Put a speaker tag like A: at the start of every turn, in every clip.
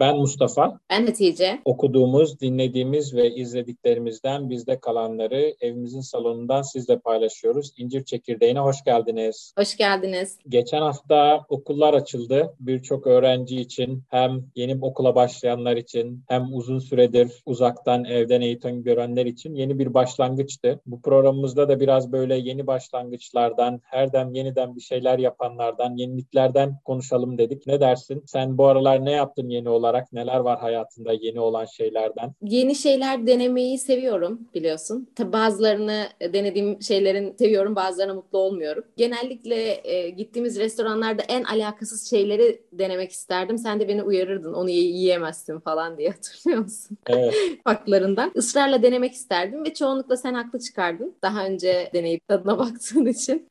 A: Ben Mustafa.
B: Ben Hatice.
A: Okuduğumuz, dinlediğimiz ve izlediklerimizden bizde kalanları evimizin salonundan sizle paylaşıyoruz. İncir Çekirdeği'ne hoş geldiniz.
B: Hoş geldiniz.
A: Geçen hafta okullar açıldı. Birçok öğrenci için hem yeni okula başlayanlar için hem uzun süredir uzaktan evden eğitim görenler için yeni bir başlangıçtı. Bu programımızda da biraz böyle yeni başlangıçlardan, her dem yeniden bir şeyler yapanlardan, yeniliklerden konuşalım dedik. Ne dersin? Sen bu aralar ne yaptın yeni olarak? Neler var hayatında yeni olan şeylerden?
B: Yeni şeyler denemeyi seviyorum biliyorsun. Tabii bazılarını denediğim şeylerin seviyorum, bazılarına mutlu olmuyorum. Genellikle e, gittiğimiz restoranlarda en alakasız şeyleri denemek isterdim. Sen de beni uyarırdın onu yiyemezsin falan diye hatırlıyor musun?
A: Evet.
B: Farklarından. Israrla denemek isterdim ve çoğunlukla sen haklı çıkardın. Daha önce deneyip tadına baktığın için.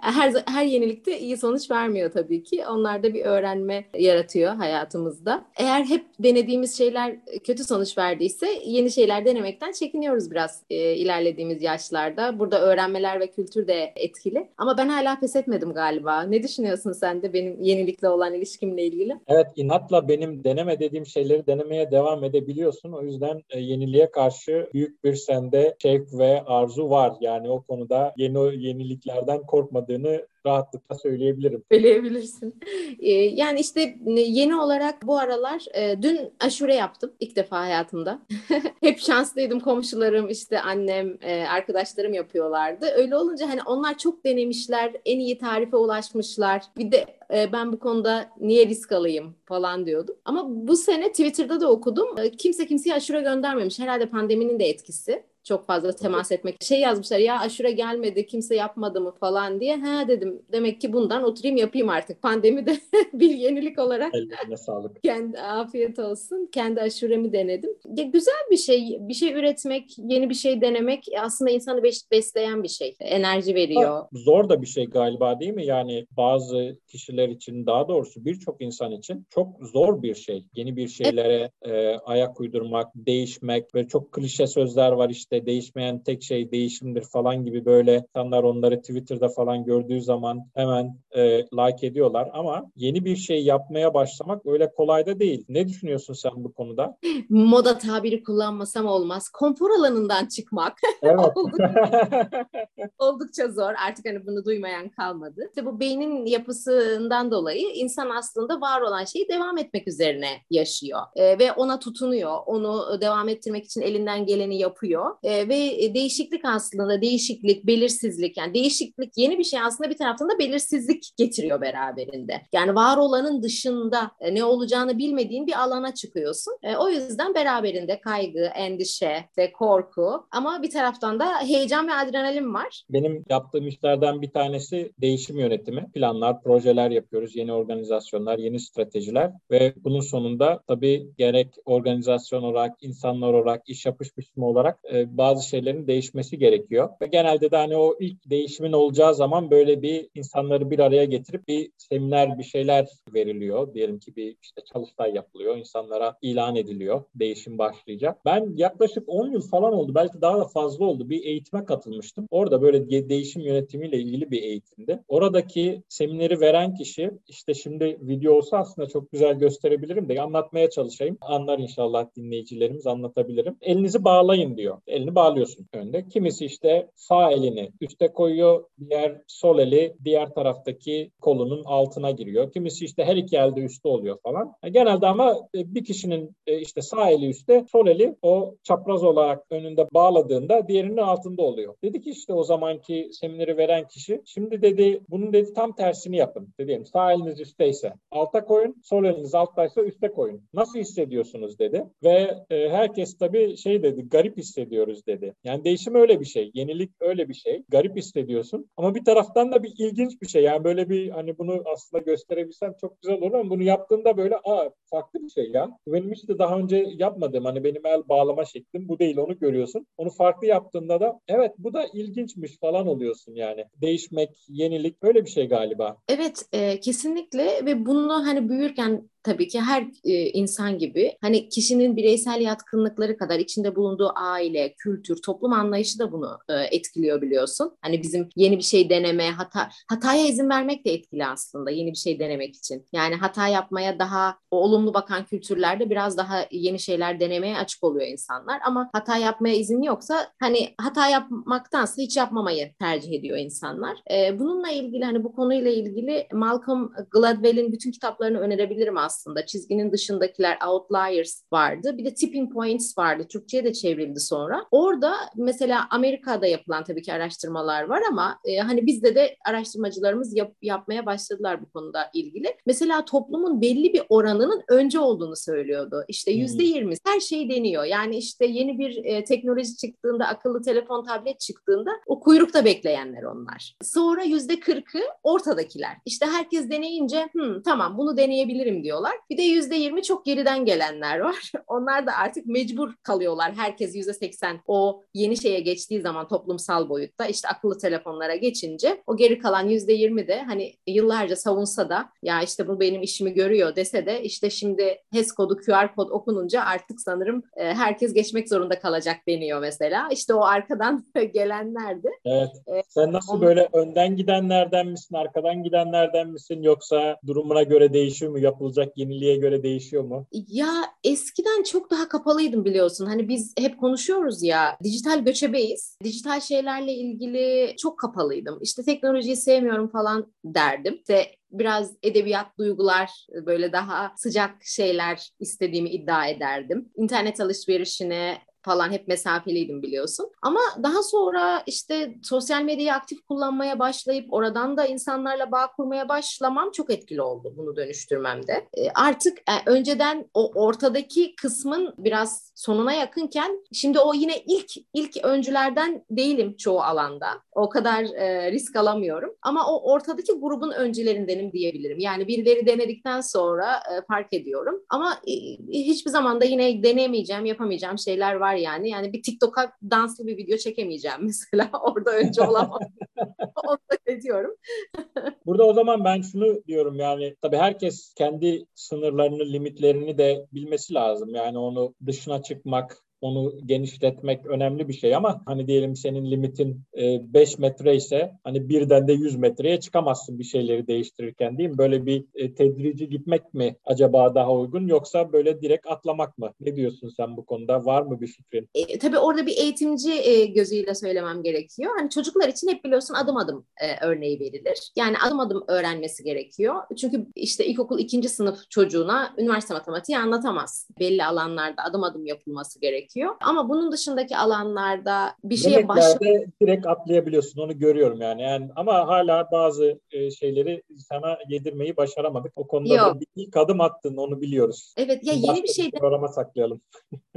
B: Her her yenilikte iyi sonuç vermiyor tabii ki. Onlar da bir öğrenme yaratıyor hayatımızda. Eğer hep denediğimiz şeyler kötü sonuç verdiyse yeni şeyler denemekten çekiniyoruz biraz e, ilerlediğimiz yaşlarda. Burada öğrenmeler ve kültür de etkili. Ama ben hala pes etmedim galiba. Ne düşünüyorsun sen de benim yenilikle olan ilişkimle ilgili?
A: Evet inatla benim deneme dediğim şeyleri denemeye devam edebiliyorsun. O yüzden e, yeniliğe karşı büyük bir sende şevk ve arzu var. Yani o konuda yeni yeniliklerden korkmadığını rahatlıkla söyleyebilirim.
B: Söyleyebilirsin. Ee, yani işte yeni olarak bu aralar e, dün aşure yaptım ilk defa hayatımda. Hep şanslıydım komşularım işte annem e, arkadaşlarım yapıyorlardı. Öyle olunca hani onlar çok denemişler en iyi tarife ulaşmışlar. Bir de e, ben bu konuda niye risk alayım falan diyordum. Ama bu sene Twitter'da da okudum. Kimse kimseye aşure göndermemiş. Herhalde pandeminin de etkisi çok fazla temas etmek. Şey yazmışlar ya aşure gelmedi kimse yapmadı mı falan diye. Ha dedim demek ki bundan oturayım yapayım artık. Pandemi de bir yenilik olarak.
A: Ellerine sağlık.
B: Kendi afiyet olsun. Kendi aşuremi denedim. Ya, güzel bir şey. Bir şey üretmek, yeni bir şey denemek aslında insanı besleyen bir şey. Enerji veriyor.
A: Zor da bir şey galiba değil mi? Yani bazı kişiler için daha doğrusu birçok insan için çok zor bir şey. Yeni bir şeylere evet. e, ayak uydurmak, değişmek ve çok klişe sözler var işte işte değişmeyen tek şey değişimdir falan gibi böyle insanlar onları Twitter'da falan gördüğü zaman hemen e, like ediyorlar ama yeni bir şey yapmaya başlamak öyle kolay da değil. Ne düşünüyorsun sen bu konuda?
B: Moda tabiri kullanmasam olmaz. Konfor alanından çıkmak. Evet. Oldukça zor. Artık hani bunu duymayan kalmadı. İşte bu beynin yapısından dolayı insan aslında var olan şeyi devam etmek üzerine yaşıyor. E, ve ona tutunuyor. Onu devam ettirmek için elinden geleni yapıyor. E, ve değişiklik aslında değişiklik, belirsizlik yani değişiklik yeni bir şey aslında bir taraftan da belirsizlik getiriyor beraberinde. Yani var olanın dışında e, ne olacağını bilmediğin bir alana çıkıyorsun. E, o yüzden beraberinde kaygı, endişe ve korku ama bir taraftan da heyecan ve adrenalin var.
A: Benim yaptığım işlerden bir tanesi değişim yönetimi. Planlar, projeler yapıyoruz. Yeni organizasyonlar, yeni stratejiler ve bunun sonunda tabii gerek organizasyon olarak, insanlar olarak, iş yapış biçimi olarak e, bazı şeylerin değişmesi gerekiyor. Ve genelde de hani o ilk değişimin olacağı zaman böyle bir insanları bir araya getirip bir seminer bir şeyler veriliyor. Diyelim ki bir işte çalıştay yapılıyor. insanlara ilan ediliyor. Değişim başlayacak. Ben yaklaşık 10 yıl falan oldu. Belki daha da fazla oldu. Bir eğitime katılmıştım. Orada böyle değişim yönetimiyle ilgili bir eğitimdi. Oradaki semineri veren kişi işte şimdi video olsa aslında çok güzel gösterebilirim de anlatmaya çalışayım. Anlar inşallah dinleyicilerimiz anlatabilirim. Elinizi bağlayın diyor. El elini bağlıyorsun önde. Kimisi işte sağ elini üste koyuyor, diğer sol eli diğer taraftaki kolunun altına giriyor. Kimisi işte her iki elde üstte oluyor falan. Genelde ama e, bir kişinin e, işte sağ eli üstte, sol eli o çapraz olarak önünde bağladığında diğerinin altında oluyor. Dedi ki işte o zamanki semineri veren kişi şimdi dedi bunun dedi tam tersini yapın. Dedim sağ eliniz üstteyse alta koyun, sol eliniz alttaysa üste koyun. Nasıl hissediyorsunuz dedi. Ve e, herkes tabii şey dedi garip hissediyoruz yaşıyoruz dedi. Yani değişim öyle bir şey. Yenilik öyle bir şey. Garip hissediyorsun. Ama bir taraftan da bir ilginç bir şey. Yani böyle bir hani bunu aslında gösterebilsem çok güzel olur ama bunu yaptığında böyle aa farklı bir şey ya. Benim hiç de daha önce yapmadığım hani benim el bağlama şeklim bu değil onu görüyorsun. Onu farklı yaptığında da evet bu da ilginçmiş falan oluyorsun yani. Değişmek, yenilik öyle bir şey galiba.
B: Evet e, kesinlikle ve bunu hani büyürken tabii ki her e, insan gibi hani kişinin bireysel yatkınlıkları kadar içinde bulunduğu aile, kültür, toplum anlayışı da bunu e, etkiliyor biliyorsun. Hani bizim yeni bir şey deneme, hata hataya izin vermek de etkili aslında yeni bir şey denemek için. Yani hata yapmaya daha olumlu bakan kültürlerde biraz daha yeni şeyler denemeye açık oluyor insanlar. Ama hata yapmaya izin yoksa hani hata yapmaktansa hiç yapmamayı tercih ediyor insanlar. E, bununla ilgili hani bu konuyla ilgili Malcolm Gladwell'in bütün kitaplarını önerebilirim aslında. Çizginin dışındakiler Outliers vardı. Bir de Tipping Points vardı. Türkçe'ye de çevrildi sonra. Orada mesela Amerika'da yapılan tabii ki araştırmalar var ama e, hani bizde de araştırmacılarımız yap, yapmaya başladılar bu konuda ilgili. Mesela toplumun belli bir oranının önce olduğunu söylüyordu. İşte yüzde yirmi her şey deniyor. Yani işte yeni bir e, teknoloji çıktığında, akıllı telefon, tablet çıktığında o kuyrukta bekleyenler onlar. Sonra yüzde kırkı ortadakiler. İşte herkes deneyince Hı, tamam bunu deneyebilirim diyorlar. Bir de yüzde yirmi çok geriden gelenler var. Onlar da artık mecbur kalıyorlar. Herkes yüzde seksen o yeni şeye geçtiği zaman toplumsal boyutta işte akıllı telefonlara geçince o geri kalan yüzde yirmi de hani yıllarca savunsa da ya işte bu benim işimi görüyor dese de işte şimdi HES kodu QR kod okununca artık sanırım e, herkes geçmek zorunda kalacak deniyor mesela. İşte o arkadan gelenlerdi.
A: Evet. E, Sen nasıl onu... böyle önden gidenlerden misin, arkadan gidenlerden misin yoksa durumuna göre değişiyor mu? Yapılacak yeniliğe göre değişiyor mu?
B: Ya eskiden çok daha kapalıydım biliyorsun. Hani biz hep konuşuyoruz ya dijital göçebeyiz. Dijital şeylerle ilgili çok kapalıydım. İşte teknolojiyi sevmiyorum falan derdim. İşte biraz edebiyat, duygular, böyle daha sıcak şeyler istediğimi iddia ederdim. İnternet alışverişine falan hep mesafeliydim biliyorsun. Ama daha sonra işte sosyal medyayı aktif kullanmaya başlayıp oradan da insanlarla bağ kurmaya başlamam çok etkili oldu bunu dönüştürmemde. E, artık e, önceden o ortadaki kısmın biraz sonuna yakınken şimdi o yine ilk ilk öncülerden değilim çoğu alanda. O kadar e, risk alamıyorum. Ama o ortadaki grubun öncülerindenim diyebilirim. Yani birileri denedikten sonra e, fark ediyorum. Ama e, hiçbir zaman da yine denemeyeceğim, yapamayacağım şeyler var var yani. Yani bir TikTok'a danslı bir video çekemeyeceğim mesela. Orada önce olamam. Onu da ediyorum.
A: Burada o zaman ben şunu diyorum yani tabii herkes kendi sınırlarını, limitlerini de bilmesi lazım. Yani onu dışına çıkmak, onu genişletmek önemli bir şey ama hani diyelim senin limitin 5 e, metre ise hani birden de 100 metreye çıkamazsın bir şeyleri değiştirirken değil mi? Böyle bir e, tedrici gitmek mi acaba daha uygun yoksa böyle direkt atlamak mı? Ne diyorsun sen bu konuda? Var mı bir fikrin?
B: E, tabii orada bir eğitimci e, gözüyle söylemem gerekiyor. Hani çocuklar için hep biliyorsun adım adım örneği verilir. Yani adım adım öğrenmesi gerekiyor. Çünkü işte ilkokul ikinci sınıf çocuğuna üniversite matematiği anlatamaz. Belli alanlarda adım adım yapılması gerekiyor gerekiyor. Ama bunun dışındaki alanlarda bir şeye
A: başlamak... direkt atlayabiliyorsun onu görüyorum yani. yani ama hala bazı e, şeyleri sana yedirmeyi başaramadık. O konuda Yok. da bir ilk adım attın onu biliyoruz.
B: Evet ya yeni bir şey
A: programa saklayalım.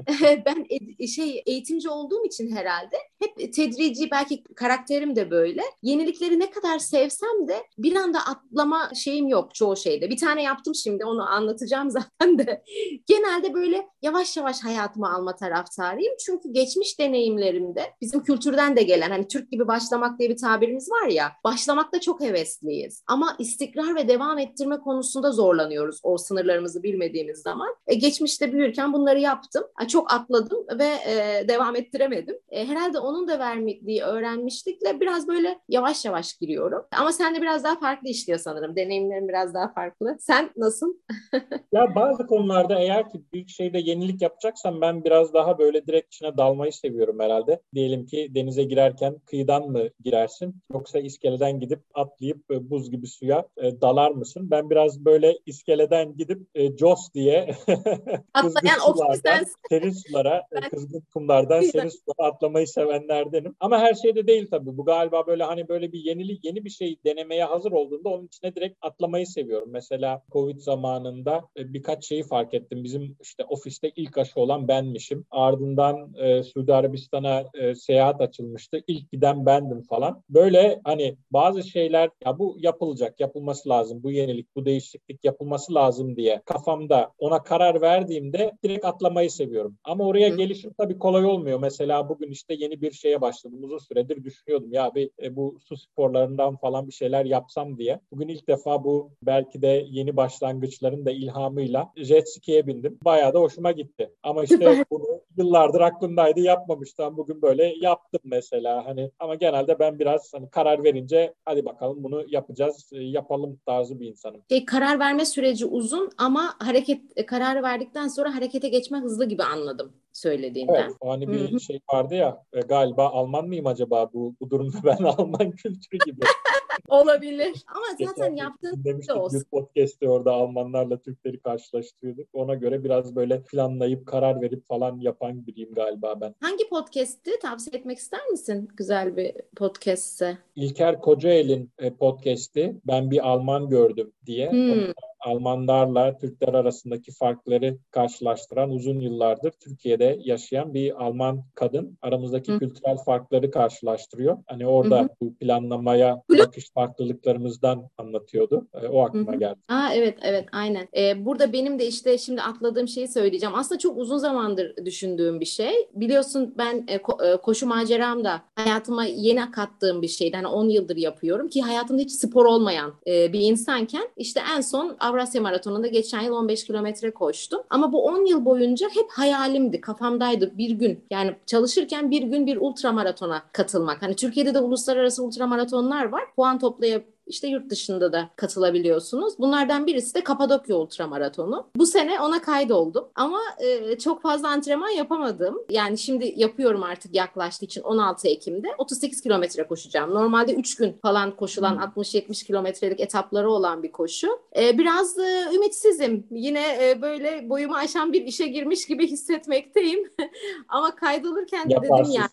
B: ben şey eğitimci olduğum için herhalde hep tedrici belki karakterim de böyle. Yenilikleri ne kadar sevsem de bir anda atlama şeyim yok çoğu şeyde. Bir tane yaptım şimdi onu anlatacağım zaten de. Genelde böyle yavaş yavaş hayatıma alma taraftarıyım. Çünkü geçmiş deneyimlerimde bizim kültürden de gelen hani Türk gibi başlamak diye bir tabirimiz var ya. Başlamakta çok hevesliyiz. Ama istikrar ve devam ettirme konusunda zorlanıyoruz o sınırlarımızı bilmediğimiz zaman. E, geçmişte büyürken bunları yaptım. Çok atladım ve e, devam ettiremedim. E, herhalde onun da vermediği öğrenmişlikle biraz böyle yavaş yavaş giriyorum. Ama sen de biraz daha farklı işliyor sanırım. Deneyimlerin biraz daha farklı. Sen nasıl?
A: ya bazı konularda eğer ki büyük şeyde yenilik yapacaksan ben biraz daha böyle direkt içine dalmayı seviyorum herhalde. Diyelim ki denize girerken kıyıdan mı girersin yoksa iskeleden gidip atlayıp e, buz gibi suya e, dalar mısın? Ben biraz böyle iskeleden gidip e, Jos diye
B: Atlayan
A: sulardan, serin sulara, kızgın kumlardan serin sulara atlamayı sevenlerdenim. Ama her şeyde değil tabii. Bu galiba böyle hani böyle bir yenilik, yeni bir şey denemeye hazır olduğunda onun içine direkt atlamayı seviyorum. Mesela Covid zamanında birkaç şeyi fark ettim. Bizim işte ofiste ilk aşı olan benmişim. Ardından e, Suudi Arabistan'a e, seyahat açılmıştı. İlk giden bendim falan. Böyle hani bazı şeyler ya bu yapılacak, yapılması lazım. Bu yenilik, bu değişiklik yapılması lazım diye kafamda ona karar verdiğimde direkt atlamayı seviyorum. Ama oraya Hı. gelişim tabii kolay olmuyor. Mesela bugün işte yeni bir şeye başladım. Uzun süredir düşünüyordum ya bir e, bu su sporlarından falan bir şeyler yapsam diye. Bugün ilk defa bu belki de yeni başlangıçların da ilhamıyla jet ski'ye bindim. Bayağı da hoşuma gitti. Ama işte bunu yıllardır aklımdaydı yapmamıştım. Bugün böyle yaptım mesela. Hani ama genelde ben biraz hani karar verince hadi bakalım bunu yapacağız, e, yapalım tarzı bir insanım.
B: Şey, karar verme süreci uzun ama hareket e, kararı verdikten sonra harekete geçme hızlı gibi anladım söylediğinden. Evet,
A: hani bir Hı-hı. şey vardı ya e, galiba Alman mıyım acaba bu bu durumda ben Alman kültürü gibi.
B: Olabilir. Ama zaten yaptığın
A: da olsun. Bir podcast'te orada Almanlarla Türkleri karşılaştırıyorduk. Ona göre biraz böyle planlayıp karar verip falan yapan biriyim galiba ben.
B: Hangi podcast'ti? Tavsiye etmek ister misin? Güzel bir podcast'se.
A: İlker Kocael'in e, podcast'i Ben Bir Alman Gördüm diye. Hmm. Almanlarla Türkler arasındaki farkları karşılaştıran uzun yıllardır Türkiye'de yaşayan bir Alman kadın aramızdaki Hı. kültürel farkları karşılaştırıyor. Hani orada Hı. bu planlamaya bakış farklılıklarımızdan anlatıyordu. E, o aklıma Hı. geldi.
B: Aa evet evet aynen. Ee, burada benim de işte şimdi atladığım şeyi söyleyeceğim. Aslında çok uzun zamandır düşündüğüm bir şey. Biliyorsun ben e, ko- e, koşu maceram da hayatıma yeni kattığım bir şeydi. Hani 10 yıldır yapıyorum ki hayatımda hiç spor olmayan e, bir insanken işte en son Avrasya Maratonu'nda geçen yıl 15 kilometre koştum. Ama bu 10 yıl boyunca hep hayalimdi, kafamdaydı bir gün. Yani çalışırken bir gün bir ultra maratona katılmak. Hani Türkiye'de de uluslararası ultra maratonlar var. Puan toplayıp işte yurt dışında da katılabiliyorsunuz. Bunlardan birisi de Kapadokya Ultramaratonu. Bu sene ona kaydoldum ama e, çok fazla antrenman yapamadım. Yani şimdi yapıyorum artık yaklaştığı için 16 Ekim'de 38 kilometre koşacağım. Normalde 3 gün falan koşulan hmm. 60-70 kilometrelik etapları olan bir koşu. E, biraz e, ümitsizim. Yine e, böyle boyumu aşan bir işe girmiş gibi hissetmekteyim. ama kaydolurken de dedim ya.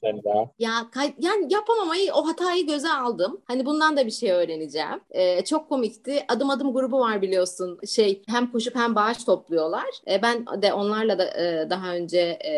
B: Ya kay- yani yapamamayı o hatayı göze aldım. Hani bundan da bir şey öğreneceğim söyleyeceğim. E, çok komikti. Adım adım grubu var biliyorsun. Şey hem koşup hem bağış topluyorlar. E, ben de onlarla da e, daha önce e,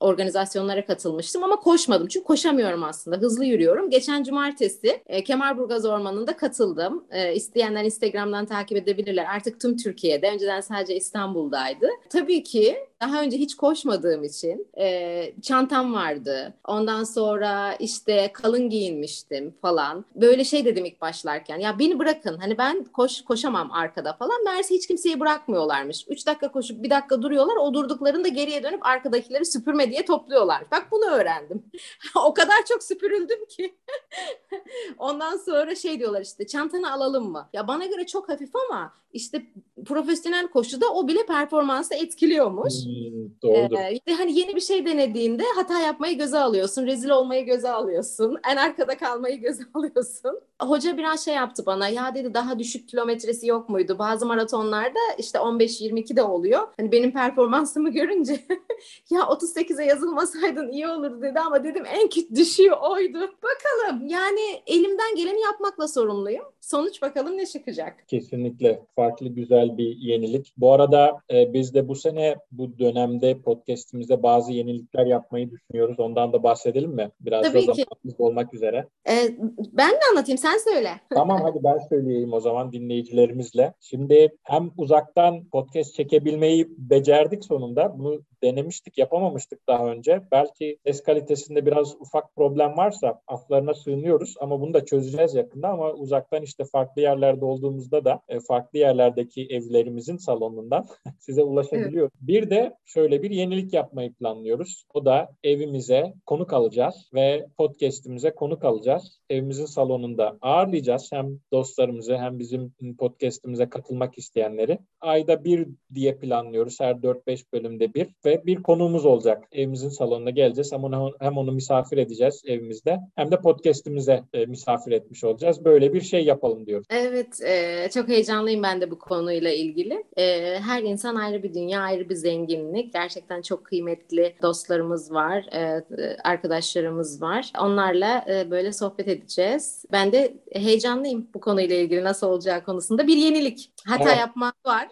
B: organizasyonlara katılmıştım ama koşmadım. Çünkü koşamıyorum aslında. Hızlı yürüyorum. Geçen cumartesi e, Kemalburgaz Ormanı'nda katıldım. E, isteyenler Instagram'dan takip edebilirler. Artık tüm Türkiye'de. Önceden sadece İstanbul'daydı. Tabii ki daha önce hiç koşmadığım için e, çantam vardı. Ondan sonra işte kalın giyinmiştim falan. Böyle şey dedim ilk başlarken. Ya beni bırakın. Hani ben koş koşamam arkada falan. Meğerse hiç kimseyi bırakmıyorlarmış. Üç dakika koşup bir dakika duruyorlar. O durduklarında geriye dönüp arkadakileri süpürme diye topluyorlar. Bak bunu öğrendim. o kadar çok süpürüldüm ki. Ondan sonra şey diyorlar işte çantanı alalım mı? Ya bana göre çok hafif ama işte profesyonel koşuda o bile performansı etkiliyormuş. Hmm, doğrudur. Ee, hani yeni bir şey denediğinde hata yapmayı göze alıyorsun, rezil olmayı göze alıyorsun, en arkada kalmayı göze alıyorsun. Hoca biraz şey yaptı bana. Ya dedi daha düşük kilometresi yok muydu? Bazı maratonlarda işte 15-22 de oluyor. Hani benim performansımı görünce ya 38'e yazılmasaydın iyi olurdu dedi ama dedim en kötü düşüyor oydu. Bakalım yani elimden geleni yapmakla sorumluyum. Sonuç bakalım ne çıkacak.
A: Kesinlikle farklı güzel bir yenilik. Bu arada e, biz de bu sene bu dönemde podcast'imizde bazı yenilikler yapmayı düşünüyoruz. Ondan da bahsedelim mi? Biraz Tabii da zamanımız olmak üzere.
B: Ee, ben mi anlatayım? Sen söyle.
A: Tamam hadi ben söyleyeyim o zaman dinleyicilerimizle. Şimdi hem uzaktan podcast çekebilmeyi becerdik sonunda. Bunu denemiştik, yapamamıştık daha önce. Belki ses kalitesinde biraz ufak problem varsa aflarına sığınıyoruz ama bunu da çözeceğiz yakında ama uzaktan işte farklı yerlerde olduğumuzda da e, farklı yerlerdeki evlerimizin salonundan size ulaşabiliyor. Evet. Bir de şöyle bir yenilik yapmayı planlıyoruz. O da evimize konuk alacağız ve podcast'imize konuk alacağız. Evimizin salonunda ağırlayacağız hem dostlarımızı hem bizim podcast'imize katılmak isteyenleri. Ayda bir diye planlıyoruz. Her 4-5 bölümde bir ve bir konuğumuz olacak. Evimizin salonuna geleceğiz. Hem onu, hem onu misafir edeceğiz evimizde hem de podcast'imize e, misafir etmiş olacağız. Böyle bir şey yapalım diyorum.
B: Evet, e, çok heyecanlıyım ben de bu konuyla ilgili. E, her insan ayrı bir dünya, ayrı bir zenginlik. Gerçekten çok kıymetli dostlarımız var, e, arkadaşlarımız var. Onlarla e, böyle sohbet edeceğiz. Ben de heyecanlıyım bu konuyla ilgili nasıl olacağı konusunda. Bir yenilik. Hata evet. yapmak var.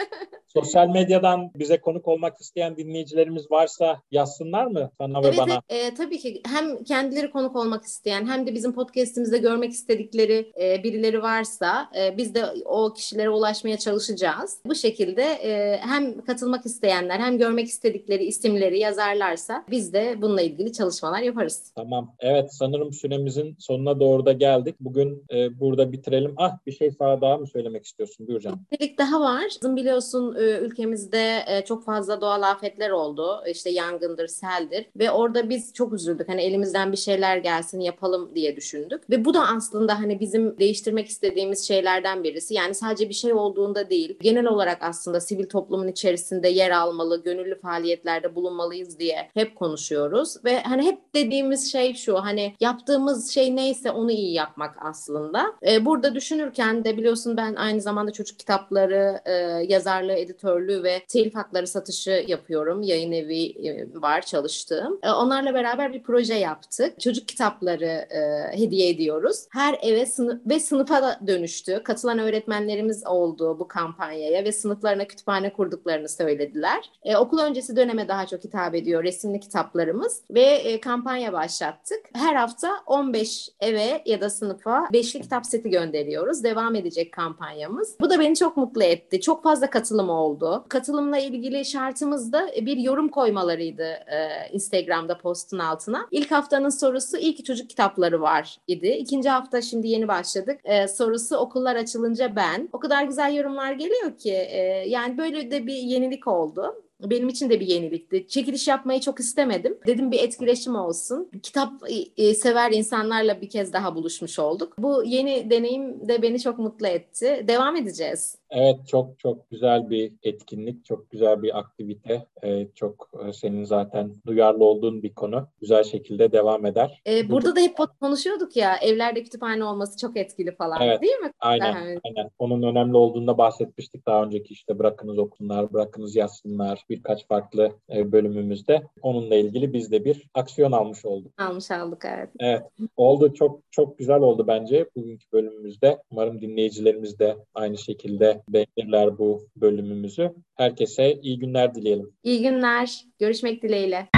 A: Sosyal medyadan bize konuk olmak isteyen dinleyicilerimiz varsa yazsınlar mı sana
B: evet,
A: ve bana?
B: Evet, e, tabii ki hem kendileri konuk olmak isteyen hem de bizim podcast'imizde görmek istedikleri e, birileri varsa e, biz de o kişilere ulaşmaya çalışacağız. Bu şekilde e, hem katılmak isteyenler hem görmek istedikleri isimleri yazarlarsa biz de bununla ilgili çalışmalar yaparız.
A: Tamam. Evet sanırım süremizin sonuna doğru da geldik. Bugün e, burada bitirelim. Ah bir şey sana daha mı söylemek istiyorsun? Canım.
B: Bir daha var. Biliyorsun e, ülkemizde e, çok fazla doğal afetler oldu. İşte yangındır, seldir ve orada biz çok üzüldük. Hani elimizden bir şeyler gelsin yapalım diye düşündük. Ve bu da aslında hani bizim değiştirmek istediğimiz şeylerden birisi. Yani sadece bir şey olduğunda değil. Genel olarak aslında sivil toplumun içerisinde yer almalı, gönüllü faaliyetlerde bulunmalıyız diye hep konuşuyoruz. Ve hani hep dediğimiz şey şu hani yaptığımız şey neyse onu iyi yapmak aslında. Ee, burada düşünürken de biliyorsun ben aynı zamanda çocuk kitapları, e, yazarlığı, editörlüğü ve telif hakları satışı yapıyorum. Yayın evi e, var çalıştığım. E, onlarla beraber bir proje yaptık. Çocuk kitapları e, hediye ediyoruz. Her eve sınıf ve sınıfa da dönüştü. Katılan öğretmenlerimiz oldu bu kampanyaya ve sınıflarına kütüphane kurduklarını söylediler. E, okul öncesi döneme daha çok hitap ediyor resimli kitaplarımız ve e, kampanya başlattık. Her hafta 15 eve ya da sınıfa beşli kitap seti gönderiyoruz. Devam edecek kampanyamız. Bu da beni çok mutlu etti. Çok fazla katılım oldu. Katılımla ilgili şartımız da bir yorum koymalarıydı e, Instagram'da postun altına. İlk haftanın sorusu ilk çocuk kitapları var idi. İkinci hafta şimdi yeni başladık. E, sorusu okullar açılınca ben. O kadar güzel yorumlar geliyor ki e, yani böyle de bir yenilik oldu benim için de bir yenilikti. Çekiliş yapmayı çok istemedim. Dedim bir etkileşim olsun. Kitap e, sever insanlarla bir kez daha buluşmuş olduk. Bu yeni deneyim de beni çok mutlu etti. Devam edeceğiz.
A: Evet çok çok güzel bir etkinlik, çok güzel bir aktivite. Ee, çok e, senin zaten duyarlı olduğun bir konu. Güzel şekilde devam eder.
B: Ee, burada da hep konuşuyorduk ya evlerde kütüphane olması çok etkili falan
A: evet,
B: değil mi?
A: Aynen, aynen. Onun önemli olduğunda bahsetmiştik daha önceki işte bırakınız okunlar, bırakınız yazsınlar birkaç farklı e, bölümümüzde. Onunla ilgili biz de bir aksiyon almış olduk.
B: Almış aldık evet.
A: Evet oldu çok çok güzel oldu bence bugünkü bölümümüzde. Umarım dinleyicilerimiz de aynı şekilde beğenirler bu bölümümüzü. Herkese iyi günler dileyelim.
B: İyi günler. Görüşmek dileğiyle.